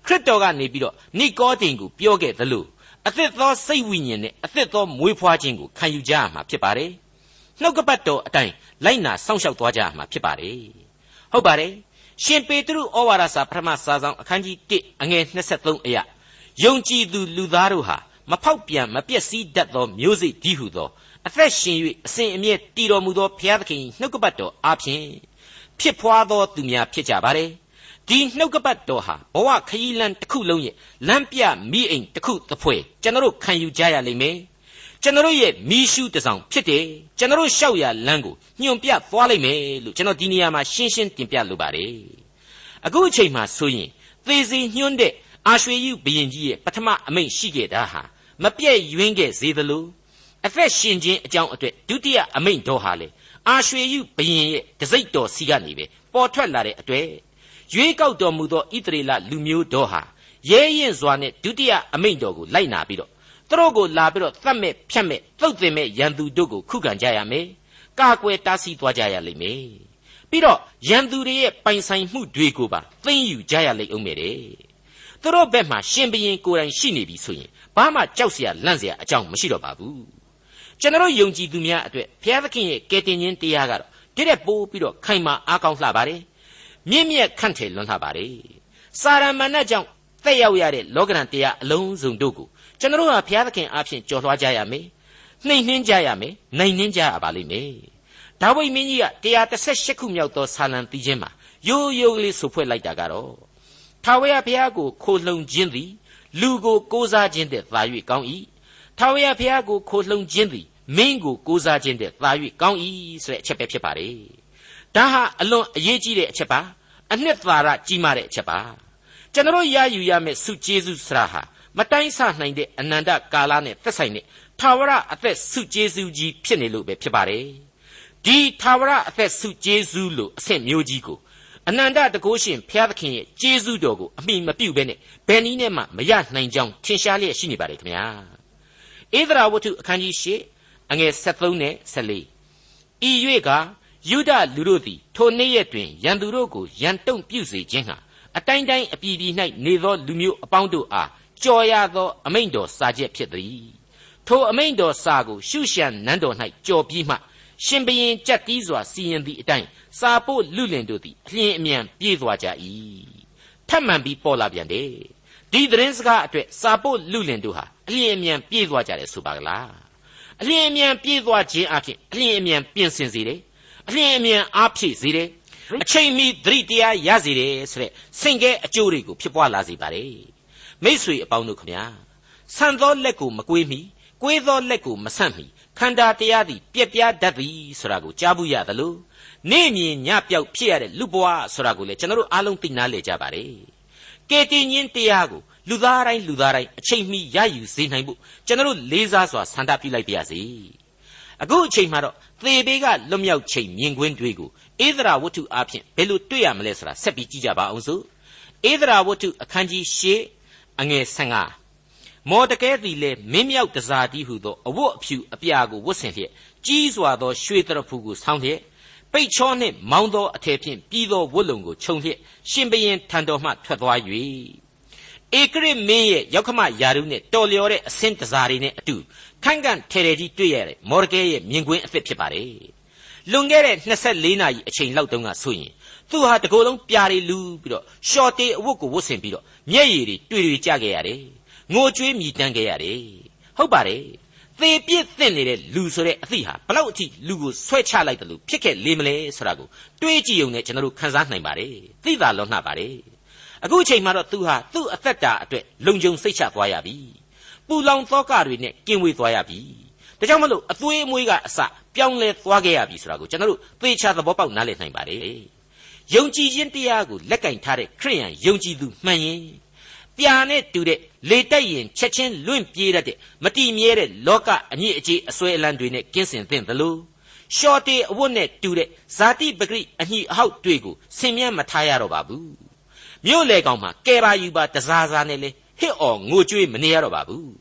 ခရစ်တော်ကနေပြီးတော့နိကောတင်ကိုပြောခဲ့သလိုအသစ်သောစိတ်ဝိညာဉ်နဲ့အသစ်သောမွေးဖွားခြင်းကိုခံယူကြရမှာဖြစ်ပါတယ်နှုတ်ကပတ်တော်အတိုင်းလိုက်နာစောင့်ရှောက်သွားကြရမှာဖြစ်ပါတယ်ဟုတ်ပါတယ်ရှင်ပေတရုဩဝါဒစာပထမစာဆောင်အခန်းကြီး1အငယ်23အရာယုံကြည်သူလူသားတို့ဟာမဖောက်ပြန်မပျက်စီးတတ်သောမျိုးစိတ်ဒီဟုသော အသက်ရှင်၍အစဉ်အမြဲတည်တော်မူသောဘုရားသခင်နှုတ်ကပတ်တော်အားဖြင့်ဖြစ်ဖွာသောသူများဖြစ်ကြပါれဒီနှုတ်ကပတ်တော်ဟာဘဝခရီးလမ်းတစ်ခုလုံးရဲ့လမ်းပြမိအိမ်တစ်ခုတစ်ဖွဲကျွန်တော်တို့ခံယူကြရလိမ့်မယ်ကျွန်တော်ရဲ့မိရှုတစောင်ဖြစ်တယ်ကျွန်တော်ရှောက်ရလမ်းကိုညွန်ပြသွားလိမ့်မယ်လို့ကျွန်တော်ဒီနေရာမှာရှင်းရှင်းတင်ပြလိုပါတယ်အခုအချိန်မှာဆိုရင်သေစီညွှန်းတဲ့အာရွှေယုဘရင်ကြီးရဲ့ပထမအမိန့်ရှိခဲ့တာဟာမပြည့်ယွင်းခဲ့စေသလို အသက်ရှင်ခြင်းအကြောင်းအတွက်ဒုတိယအမိန့်တော်ဟာလေအာရွှေယုဘရင်ရဲ့တစိ့တော်စီကနေပဲပေါ်ထွက်လာတဲ့အတွက်ရွေးကောက်တော်မူသောဣသရေလလူမျိုးတော်ဟာရဲရင်စွာနဲ့ဒုတိယအမိန့်တော်ကိုလိုက်နာပြီးတော့သူတို့ကိုလာပြီးတော့သတ်မဲ့ဖြတ်မဲ့သုတ်သင်မဲ့ရန်သူတို့ကိုခုခံကြရမယ်။ကာကွယ်တားဆီးသွားကြရလိမ့်မယ်။ပြီးတော့ရန်သူတွေရဲ့ပိုင်ဆိုင်မှုတွေကိုပါသိမ်းယူကြရလိမ့်အောင်မယ်တဲ့။သူတို့ဘက်မှာရှင်ဘရင်ကိုယ်တိုင်ရှိနေပြီဆိုရင်ဘာမှကြောက်စရာလန့်စရာအကြောင်းမရှိတော့ပါဘူး။ ကျွန်တော်ယုံကြည်သူများအတွက်ဘုရားသခင်ရဲ့ကယ်တင်ခြင်းတရားကတော့တည့်တဲ့ပိုးပြီးတော့ခိုင်မာအားကောင်းလှပါတယ်။မြင့်မြတ်ခန့်ထည်လွန်းလှပါတယ်။စာရမဏေကြောင့်သက်ရောက်ရတဲ့လောကရန်တရားအလုံးစုံတို့ကိုကျွန်တော်ဟာဘုရားသခင်အားဖြင့်ကြော်လွှားကြရမယ်နှိမ်နှင်းကြရမယ်နိုင်နှင်းကြရပါလိမ့်မယ်ဒါဝိမင်းကြီးက138ခုမြောက်သောဆာလံတီးခြင်းမှာရိုးရိုးကလေးဆိုဖွဲ့လိုက်တာကတော့ထာဝရဘုရားကိုခိုလှုံခြင်းသည်လူကိုကိုးစားခြင်းတဲ့သာ၍ကောင်း၏ ထာဝရဘုရားကိုခိုလှုံခြင်းသည်မင်းကိုကိုးစားခြင်းတဲ့သာ၍ကောင်း၏ဆိုတဲ့အချက်ပဲဖြစ်ပါတယ်ဒါဟာအလွန်အရေးကြီးတဲ့အချက်ပါအနှစ်သာရကြီးမားတဲ့အချက်ပါကျွန်တော်ရယူရမယ့်စုကျေးဇူးစရာဟာမတိုင်းဆနိုင်တဲ့အနန္တကာလနဲ့သက်ဆိုင်တဲ့ထာဝရအသက်ဆုကျေးဇူးကြီးဖြစ်နေလို့ပဲဖြစ်ပါတယ်ဒီထာဝရအသက်ဆုကျေးဇူးလို့အဆင့်မျိုးကြီးကိုအနန္တတကုရှင်ဘုရားသခင်ရဲ့ကျေးဇူးတော်ကိုအမိမပြုတ်ဘဲနဲ့ဘယ်နည်းနဲ့မှမရနိုင်ကြောင်းထင်ရှားလျက်ရှိနေပါတယ်ခင်ဗျာ ဧဒရာဝတ္ထုအခန်းကြီး၈အငယ်73နဲ့74ဤ၍ကယုဒလူတို့သည်ထိုနေ့ရက်တွင်ရန်သူတို့ကိုရန်တုံပြုစေခြင်းဟာအတိုင်းတိုင်းအပြည်ပြည်၌နေသောလူမျိုးအပေါင်းတို့အားကြော်ရသောအမိန့်တော်စာချက်ဖြစ်သည်ထိုအမိန့်တော်စာကိုရှုရှံနန်းတော်၌ကြော်ပြီးမှရှင်ဘရင်ကြက်တီးစွာစီရင်သည့်အတိုင်းစာပို့လူလင်တို့သည်အလျင်အမြန်ပြေးသွားကြ၏ထပ်မံပြီးပေါ်လာပြန်တယ်ဒီသတင်းစကားအတွက်စာပို့လူလင်တို့ဟာ အလျင်အမြန်ပြေးသွားကြတယ်ဆိုပါကလားအလျင်အမြန်ပြေးသွားခြင်းအပြင်အလျင်အမြန်ပြင်ဆင်စေတယ်အလျင်အမြန်အားဖြည့်စေတယ်အချိန်မီသတိတရားရစေတယ်ဆိုတဲ့စင်ကဲအကျိုးတွေကိုဖြစ်ပွားလာစေပါတယ်မိษွေအပေါင်းတို့ခမညာဆန်သောလက်ကိုမကွေးမီကွေးသောလက်ကိုမဆန့်မီခန္ဓာတရားသည်ပြက်ပြားတတ်သည်ဆိုတာကိုကြားဘူးရသလိုနေ့မြင်ညပြောက်ဖြစ်ရတဲ့လူဘဝဆိုတာကိုလည်းကျွန်တော်တို့အားလုံးသိနာလေကြပါတယ်ကဲတင်ချင်းတရားကို လူသားတိုင်းလူသားတိုင်းအချိန်မီရယူစေနိုင်ဖို့ကျွန်တော်တို့လေးစားစွာဆန္ဒပြုလိုက်ပါရစေအခုအချိန်မှာတော့သေဘေးကလွတ်မြောက်ချိန်မြင်ကွင်းတွေကိုဧဒရာဝတ္ထုအားဖြင့်ဘယ်လိုတွေ့ရမလဲဆိုတာဆက်ပြီးကြည့်ကြပါအောင်စို့ဧဒရာဝတ္ထုအခန်းကြီး၈အငယ်15မော်တကဲသည်လည်းမင်းမြောက်တစားတီးဟုသောအဝတ်အဖြူအပြာကိုဝတ်ဆင်လျက်ကြီးစွာသောရွှေတရဖူကိုဆောင်းလျက်ပိတ်ချောနှင့်မောင်းသောအထည်ဖြင့်ပြီးသောဝတ်လုံကိုခြုံလျက်ရှင်ဘရင်ထံတော်မှထွက်သွား၍ ဧကရမင်းရဲ့ရောက်ခမယာရုနဲ့တော်လျော်တဲ့အစင်းတစားတွေနဲ့အတူခန့်ခန့်ထဲထဲကြီးတွေ့ရတဲ့မော်ဒကဲရဲ့မြင်ကွင်းအသစ်ဖြစ်ပါတယ်လွန်ခဲ့တဲ့24နာရီအချိန်လောက်တုန်းကဆိုရင်သူဟာတကိုယ်လုံးပြားတွေလူပြီးတော့ရှော့တေးအဝတ်ကိုဝတ်ဆင်ပြီးတော့မျက်ရည်တွေတွေ့တွေ့ကြခဲ့ရတယ်ငိုကြွေးမြည်တမ်းခဲ့ရတယ်ဟုတ်ပါတယ်သေပြစ်သင့်နေတဲ့လူဆိုတဲ့အသည့်ဟာဘလောက်အထိလူကိုဆွဲချလိုက်တယ်လို့ဖြစ်ခဲ့လေမလဲဆိုတာကိုတွေးကြည့်ုံနဲ့ကျွန်တော်တို့ခန်းစားနိုင်ပါတယ်သိတာလွန်နှပါတယ် အခုအချိန်မှာတော့သူဟာသူ့အသက်တာအတွက်လုံခြုံစိတ်ချသွားရပြီပူလောင်သောကတွေနဲ့ကင်းဝေးသွားရပြီဒါကြောင့်မလို့အသွေးအမွေးကအစပြောင်းလဲသွားခဲ့ရပြီဆိုတာကိုကျွန်တော်တို့သေချာသဘောပေါက်နားလည်နိုင်ပါတယ်ယုံကြည်ခြင်းတရားကိုလက်ကင်ထားတဲ့ခရိယန်ယုံကြည်သူမှန်ရင်ပြာနဲ့တူတဲ့လေတက်ရင်ချက်ချင်းလွင့်ပြေးတတ်တဲ့မတိမြဲတဲ့လောကအညစ်အကြေးအစွဲအလန်းတွေနဲ့ကင်းစင်သင့်သလိုရှော့တေအဝတ်နဲ့တူတဲ့ဇာတိပဂရိအညိအဟောက်တွေကိုဆင်မြတ်မထားရတော့ပါဘူး မြို့လေကောင်မှာကဲပါယူပါတစားစားနဲ့လေဟစ်အော်ငိုကြွေးမနေရတော့ပါဘူး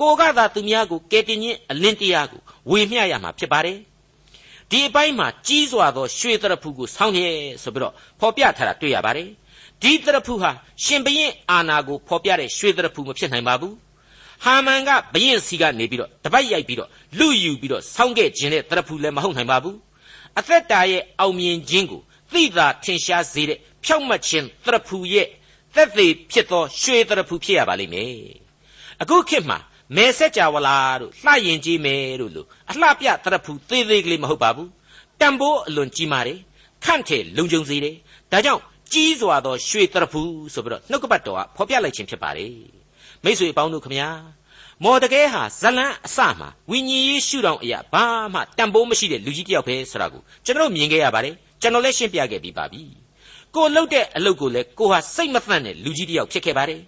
ကိုကသာသူများကိုကဲတင်ခြင်းအလင်းတရားကိုဝေမျှရမှာဖြစ်ပါတယ်ဒီအပိုင်းမှာကြီးစွာသောရွှေတရဖူကိုဆောင်းရဲဆိုပြီးတော့ဖော်ပြထားတာတွေ့ရပါတယ်ဒီတရဖူဟာရှင်ဘရင်အာနာကိုဖော်ပြတဲ့ရွှေတရဖူမဖြစ်နိုင်ပါဘူးဟာမန်ကဘရင်စီကနေပြီးတော့တပတ်ရိုက်ပြီးတော့လူယူပြီးတော့ဆောင်းခဲ့ခြင်းတဲ့တရဖူလည်းမဟုတ်နိုင်ပါဘူးအသက်တာရဲ့အောင်မြင်ခြင်းကို သိသာထင်ရှားစေတဲ့ဖြောက်မှတ်ခြင်းတရဖူရဲ့သက်သေဖြစ်သောရွှေတရဖူဖြစ်ရပါလိမ့်မယ်အခုခေတ်မှာမဲဆက်ကြဝလာတို့လှရင်ကြီးမယ်တို့လို့အလှပြတရဖူသေးသေးကလေးမဟုတ်ပါဘူးတန်ဖိုးအလွန်ကြီးမာတယ်ခန့်ထဲလုံခြုံစေတယ်ဒါကြောင့်ကြီးစွာသောရွှေတရဖူဆိုပြီးတော့နှုတ်ကပတ်တော်ကဖော်ပြလိုက်ခြင်းဖြစ်ပါတယ်မိတ်ဆွေအပေါင်းတို့ခမညာမော်တကဲဟာဇလန်းအစမှာဝိညာဉ်ရေးရှုထောင့်အရာဘာမှတန်ဖိုးမရှိတဲ့လူကြီးတစ်ယောက်ပဲဆိုတာကိုကျွန်တော်မြင်ခဲ့ရပါတယ် ကျွန်တော်လည်းရှင်းပြခဲ့ပြီးပါပြီကိုလှုပ်တဲ့အလုပ်ကိုလည်းကိုဟာစိတ်မသန့်တဲ့လူကြီးတစ်ယောက်ဖြစ်ခဲ့ပါတယ်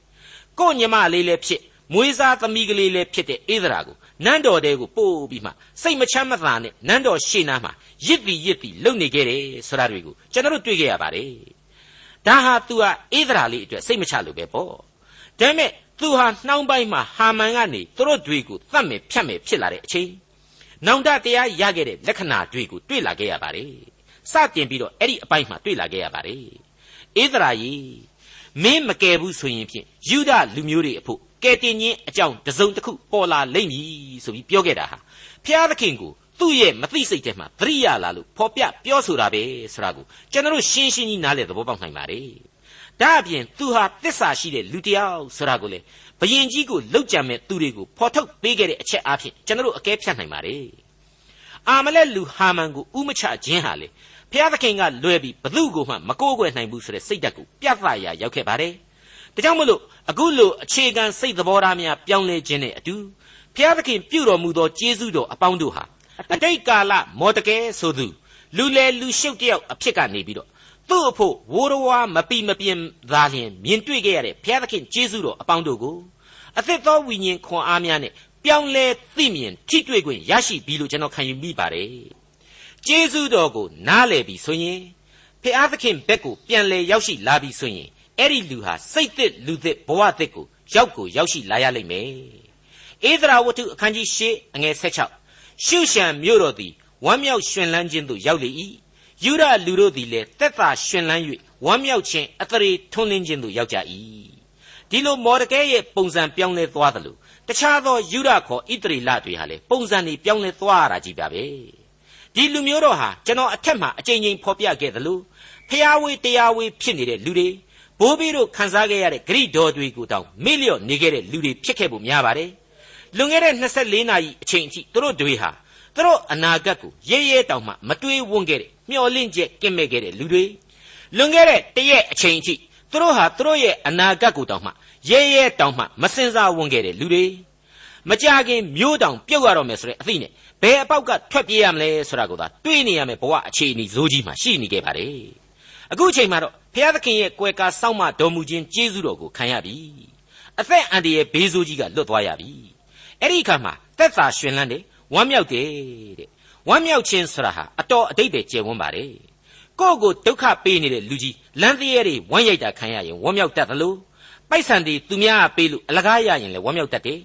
ကိုညီမလေးလည်းဖြစ်မွေးစားသမီးကလေးလည်းဖြစ်တဲ့ဧဒရာကိုနန်းတော်တဲကိုပို့ပြီးမှစိတ်မချမ်းမသာနဲ့နန်းတော်ရှေ့နားမှာရစ်တီရစ်တီလုံနေခဲ့တယ်ဆိုတာတွေကိုကျွန်တော်တို့တွေ့ခဲ့ရပါတယ်ဒါဟာ तू ဟာဧဒရာလေးအတွက်စိတ်မချလို့ပဲပေါ့ဒါပေမဲ့သူဟာနှောင်းပိုင်းမှာဟာမန်ကနေသူတို့တွေကိုသတ်မယ်ဖြတ်မယ်ဖြစ်လာတဲ့အချိန်နောင်တတရားရခဲ့တဲ့လက္ခဏာတွေကိုတွေ့လာခဲ့ရပါတယ် စတင်ပြီးတော့အဲ့ဒီအပိုင်းမှာတွေ့လာခဲ့ရပါတယ်ဧဒရာကြီးမင်းမကယ်ဘူးဆိုရင်ဖြင့်ယူဒလူမျိုးတွေအဖို့ကယ်တင်ခြင်းအကြောင်းတစုံတစ်ခုပေါ်လာလိမ့်မည်ဆိုပြီးပြောခဲ့တာဟာဖျားသခင်ကိုသူ့ရဲ့မသိစိတ်ထဲမှာသတိရလာလို့ဖော်ပြပြောဆိုတာပဲဆိုတာကိုကျွန်တော်ရှင်းရှင်းကြီးနားလည်သဘောပေါက်နိုင်ပါတယ်ဒါအပြင်သူဟာတစ္ဆာရှိတဲ့လူတစ်ယောက်ဆိုတာကိုလေဘယင်ကြီးကိုလှုပ်ကြံမဲ့သူတွေကိုဖော်ထုတ်ပေးခဲ့တဲ့အချက်အဖြစ်ကျွန်တော်အကဲဖြတ်နိုင်ပါတယ်အာမလက်လူဟာမန်ကိုဥမချခြင်းဟာလေ ဖျားသခင်ကလွယ်ပြီးဘသူ့ကိုမှမကိုးကွယ်နိုင်ဘူးဆိုတဲ့စိတ်ဓာတ်ကိုပြသရာရောက်ခဲ့ပါတယ်ဒါကြောင့်မလို့အခုလိုအခြေခံစိတ်သဘောထားများပြောင်းလဲခြင်းနဲ့အတူဖျားသခင်ပြုတော်မူသောကျေးဇူးတော်အပေါင်းတို့ဟာအတိတ်ကာလမော်တကဲဆိုသူလူလေလူရှုပ်တယောက်အဖြစ်ကနေပြီးတော့သူ့အဖို့ဝိုးတော်ဝါမပီမပြင်းသာလျှင်မြင်တွေ့ခဲ့ရတဲ့ဘုရားသခင်ကျေးဇူးတော်အပေါင်းတို့ကိုအသက်သောဝိညာဉ်ခွန်အားများနဲ့ပြောင်းလဲသိမြင်ထိတွေ့ခွင့်ရရှိပြီလို့ကျွန်တော်ခံယူမိပါတယ် ကျေးဇူးတော်ကိုနားလည်ပြီဆိုရင်ဖျားသခင်ဘက်ကိုပြန်လဲရောက်ရှိလာပြီဆိုရင်အဲ့ဒီလူဟာစိတ်သစ်လူသစ်ဘဝသစ်ကိုရောက်ကိုရောက်ရှိလာရလိမ့်မယ်ဧဒရာဝတ္ထုအခန်းကြီး၈အငယ်၁၆ရှုရှံမြို့တော်သည်ဝမ်းမြောက်ရွှင်လန်းခြင်းသို့ရောက်လေ၏ယူဒလူတို့သည်လည်းတက်တာရှင်လန်း၍ဝမ်းမြောက်ခြင်းအသရေထွန်းလင်းခြင်းသို့ရောက်ကြ၏ဒီလိုမော်ဒကဲရဲ့ပုံစံပြောင်းလဲသွားတယ်လို့တခြားသောယူဒခေါ်ဣတရီလတွေဟာလည်းပုံစံတွေပြောင်းလဲသွားရတာကြီးပါပဲ ဒီလူမျိုးတော်ဟာကျွန်တော်အထက်မှာအကြိမ်ကြိမ်ဖော်ပြခဲ့သလိုဖျားဝေးတရားဝေးဖြစ်နေတဲ့လူတွေဘိုးဘီတို့ခံစားခဲ့ရတဲ့ဂရိတော်တွေကိုတောင်မေ့လျော့နေခဲ့တဲ့လူတွေဖြစ်ခဲ့ဖို့များပါတယ်လွန်ခဲ့တဲ့24နာရီအချိန်အထိသူတို့တွေဟာသူတို့အနာဂတ်ကိုရဲရဲတောင်မှမတွေးဝန်းခဲ့တဲ့မျော်လင့်ချက်ကင့်မဲ့ခဲ့တဲ့လူတွေလွန်ခဲ့တဲ့တရက်အချိန်အထိသူတို့ဟာသူတို့ရဲ့အနာဂတ်ကိုတောင်မှရဲရဲတောင်မှမစင်စားဝန်းခဲ့တဲ့လူတွေမကြခင်မျိုးတောင်ပြုတ်ရတော့မယ်ဆိုတဲ့အသိနဲ့ ဘယ်အပေါက်ကထွက်ပြေးရမလဲဆိုတာကိုသာတွေးနေရမယ်ဘဝအခြေအနေဇိုးကြီးမှာရှိနေခဲ့ပါတယ်အခုအချိန်မှာတော့ဘုရားသခင်ရဲ့ကွယ်ကာစောင့်မတော်မူခြင်းကျေးဇူးတော်ကိုခံရပြီအသက်အန္တရာယ်ဘေးဆိုးကြီးကလွတ်သွားရပြီအဲ့ဒီအခါမှာသက်သာရှင်လန်းတယ်ဝမ်းမြောက်တယ်တဲ့ဝမ်းမြောက်ခြင်းဆိုတာဟာအတော်အတိတ်ပဲကျယ်ဝန်းပါတယ်ကိုယ့်ကိုဒုက္ခပေးနေတဲ့လူကြီးလမ်းသေးရဲတွေဝမ်းရိုက်တာခံရရင်ဝမ်းမြောက်တတ်သလိုပိုက်ဆံတွေသူများပေးလို့အလကားရရင်လည်းဝမ်းမြောက်တတ်တယ်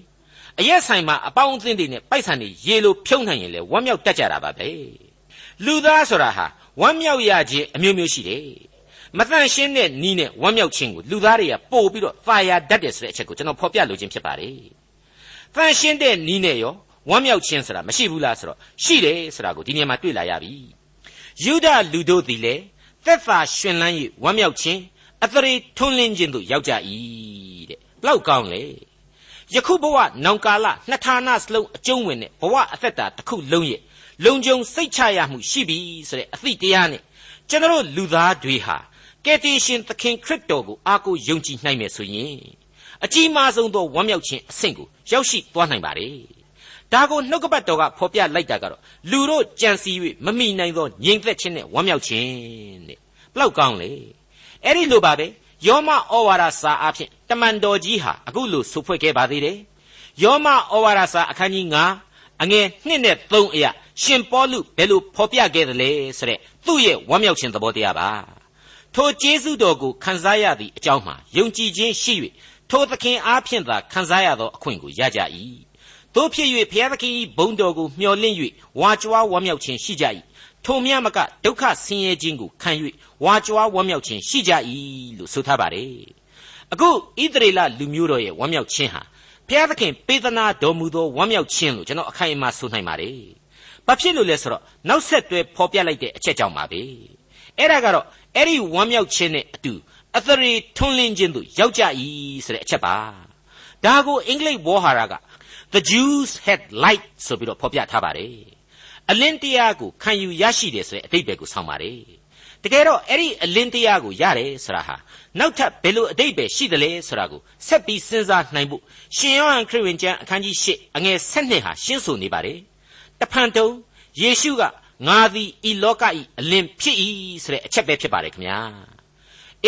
အရက်ဆိုင်မှာအပေါင်းအသင်းတွေနဲ့ပိုက်ဆံတွေရေလိုဖြုံးနိုင်ရင်လည်းဝမ်းမြောက်တတ်ကြတာပါပဲလူသားဆိုတာဟာဝမ်းမြောက်ရခြင်းအမျိုးမျိုးရှိတယ်မတန့်ရှင်းတဲ့နီးနဲ့ဝမ်းမြောက်ခြင်းကိုလူသားတွေကပို့ပြီးတော့သာယာတတ်တယ်ဆိုတဲ့အချက်ကိုကျွန်တော်ဖော်ပြလိုခြင်းဖြစ်ပါတယ်တန့်ရှင်းတဲ့နီးနဲ့ရောဝမ်းမြောက်ခြင်းဆိုတာမရှိဘူးလားဆိုတော့ရှိတယ်ဆိုတာကိုဒီနေရာမှာတွေ့လာရပြီယုဒလူတို့သည်လည်းသက်သာရှင်လန်း၍ဝမ်းမြောက်ခြင်းအသရေထွန်းလင်းခြင်းတို့ရောက်ကြ၏တဲ့ဘလောက်ကောင်းလဲ ယခုဘဝနောင်ကာလနှစ်ဌာနစလုံးအကျုံးဝင်တဲ့ဘဝအသက်တာတစ်ခုလုံးရဲ့လုံခြုံစိတ်ချရမှုရှိပြီဆိုတဲ့အသည့်တရားနဲ့ကျွန်တော်လူသားတွေဟာကယ်တင်ရှင်သခင်ခရစ်တော်ကိုအားကိုးယုံကြည်နိုင်မယ်ဆိုရင်အကြီးမားဆုံးသောဝမ်းမြောက်ခြင်းအဆင့်ကိုရောက်ရှိသွားနိုင်ပါတယ်ဒါကိုနှုတ်ကပတ်တော်ကဖော်ပြလိုက်တာကတော့လူတို့ကြံစီ၍မမိနိုင်သောငြိမ်သက်ခြင်းနဲ့ဝမ်းမြောက်ခြင်းတဲ့ဘလောက်ကောင်းလဲအဲ့ဒီလိုပါပဲ ယောမဩဝါဒစာအဖြစ်တမန်တော်ကြီးဟာအခုလိုဆိုဖွဲ့ခဲ့ပါသေးတယ်ယောမဩဝါဒစာအခန်းကြီး9အငယ်1နဲ့3အရာရှင်ပေါလုဘယ်လိုဖော်ပြခဲ့သလဲဆိုတဲ့သူ့ရဲ့ဝမ်းမြောက်ခြင်းသဘောတရားပါထိုကျေးဇူးတော်ကိုခံစားရသည့်အကြောင်းမှာယုံကြည်ခြင်းရှိ၍ထိုသခင်အားဖြင့်သာခံစားရသောအခွင့်ကိုရကြ၏တို့ဖြစ်၍ဘုရားသခင်၏ဘုန်းတော်ကိုမျှော်လင့်၍ဝါကြွားဝမ်းမြောက်ခြင်းရှိကြ၏ ထိုမြမကဒုက္ခဆင်းရဲခြင်းကိုခံ၍ဝါကြွားဝမ်းမြောက်ခြင်းရှိကြ၏လို့ဆိုထားပါတယ်အခုဣသရေလလူမျိုးတော်ရဲ့ဝမ်းမြောက်ခြင်းဟာဘုရားသခင်ပေးသနာတော်မူသောဝမ်းမြောက်ခြင်းလို့ကျွန်တော်အခိုင်အမာဆိုနိုင်ပါတယ်ဘာဖြစ်လို့လဲဆိုတော့နောက်ဆက်တွဲဖော်ပြလိုက်တဲ့အချက်ကြောင့်ပါပဲအဲ့ဒါကတော့အဲ့ဒီဝမ်းမြောက်ခြင်းနဲ့အတူအသရေထွန်းလင်းခြင်းတို့ရောက်ကြ၏ဆိုတဲ့အချက်ပါဒါကိုအင်္ဂလိပ်ဝေါ်ဟာရက the Jews had light ဆိုပြီးတော့ဖော်ပြထားပါတယ် အလင်းတရားကိုခံယူရရှိတယ်ဆိုတဲ့အတိတ်ပဲကိုဆောင်းပါတယ်တကယ်တော့အဲ့ဒီအလင်းတရားကိုရတယ်ဆိုတာဟာနောက်ထပ်ဘယ်လိုအတိတ်ပဲရှိသလဲဆိုတာကိုဆက်ပြီးစဉ်းစားနိုင်ဖို့ရှင်ယောဟန်ခရစ်ဝင်ကျမ်းအခန်းကြီး၈အငယ်၁၂ဟာရှင်းဆိုနေပါတယ်တဖန်တုံယေရှုကငါသည်ဤလောကဤအလင်းဖြစ်၏ဆိုတဲ့အချက်ပဲဖြစ်ပါတယ်ခင်ဗျာ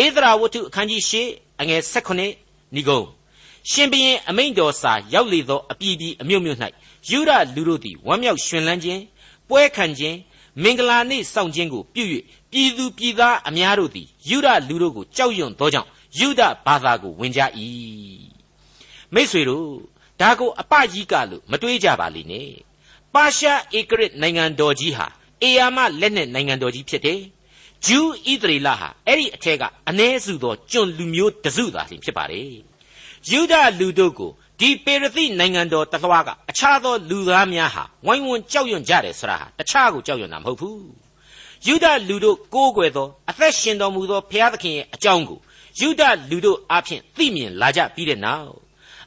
ဧသရာဝတ္ထုအခန်းကြီး၈အငယ်၁၈ဏိဂုံရှင်ဘရင်အမိန့်တော်စာရောက်လေသောအပြည်ပြည်အမျိုးမျိုး၌ယူရလူတို့သည်ဝမ်းမြောက်ရွှင်လန်းခြင်း ပွဲခံခြင်းမင်္ဂလာနေ့စောင့်ခြင်းကိုပြု၍ပြည်သူပြည်သားအများတို့သည်ယူဒလူတို့ကိုကြောက်ရွံ့သောကြောင့်ယူဒဘာသာကိုဝင်ကြ၏မိษွေတို့ဒါကိုအပကြီးကလို့မတွေးကြပါလိမ့်နဲ့ပါရှားဧကရစ်နိုင်ငံတော်ကြီးဟာအေယာမလက်နဲ့နိုင်ငံတော်ကြီးဖြစ်တယ်ဂျူးဣသရေလဟာအဲ့ဒီအထက်ကအ ਨੇ စုသောကျွန်လူမျိုးတစုသာလျှင်ဖြစ်ပါတယ်ယူဒလူတို့ကို ဒီပေရသိနိုင်ငံတော်တလွှားကအခြားသောလူသားများဟာဝိုင်းဝန်းကြောက်ရွံ့ကြတယ်ဆိုတာဟာတခြားကိုကြောက်ရွံ့တာမဟုတ်ဘူးယူဒလူတို့ကိုးကွယ်သောအသက်ရှင်တော်မူသောဘုရားသခင်ရဲ့အကြောင်းကိုယူဒလူတို့အဖျင်သိမြင်လာကြပြီးတဲ့နောက်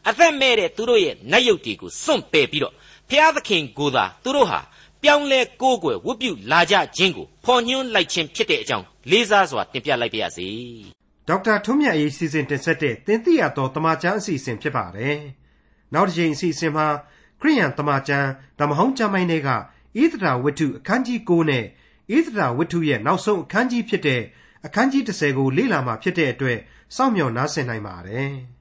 အသက်မဲ့တဲ့သူတို့ရဲ့နတ်ယုတ်တွေကိုစွန့်ပယ်ပြီးတော့ဘုရားသခင်ကိုယ်သာသူတို့ဟာပြောင်းလဲကိုးကွယ်ဝတ်ပြုလာကြခြင်းကိုဖော်ညွှန်းလိုက်ခြင်းဖြစ်တဲ့အကြောင်းလေးစားစွာတင်ပြလိုက်ပါရစေဒေါက်တာထွန်းမြတ်ရေးစီစဉ်တင်ဆက်တဲ့သင်သိရသောတမချန်းအစီအစဉ်ဖြစ်ပါတယ် နောက်တစ်ချိန်အစီအစဉ်မှာခရိယန်တမချန်းဓမ္မဟောင်းကျမ်းပိုင်းတွေကဣသရာဝတ္ထုအခန်းကြီး9နဲ့ဣသရာဝတ္ထုရဲ့နောက်ဆုံးအခန်းကြီးဖြစ်တဲ့အခန်းကြီး10ကိုလေ့လာမှာဖြစ်တဲ့အတွက်စောင့်မျှော်နားဆင်နိုင်ပါတယ်။